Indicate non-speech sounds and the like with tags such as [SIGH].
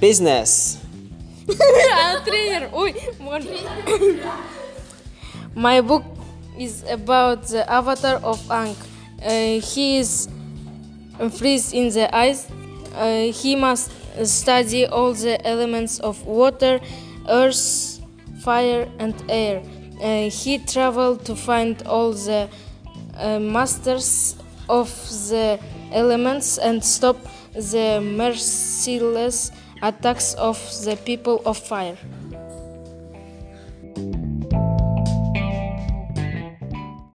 Business. Oi. [LAUGHS] Ah, [COUGHS] My book is about the avatar of Aang. Uh, he is freeze in the ice. Uh, he must study all the elements of water, earth, fire, and air. Uh, he traveled to find all the uh, masters of the elements and stop the merciless attacks of the people of fire.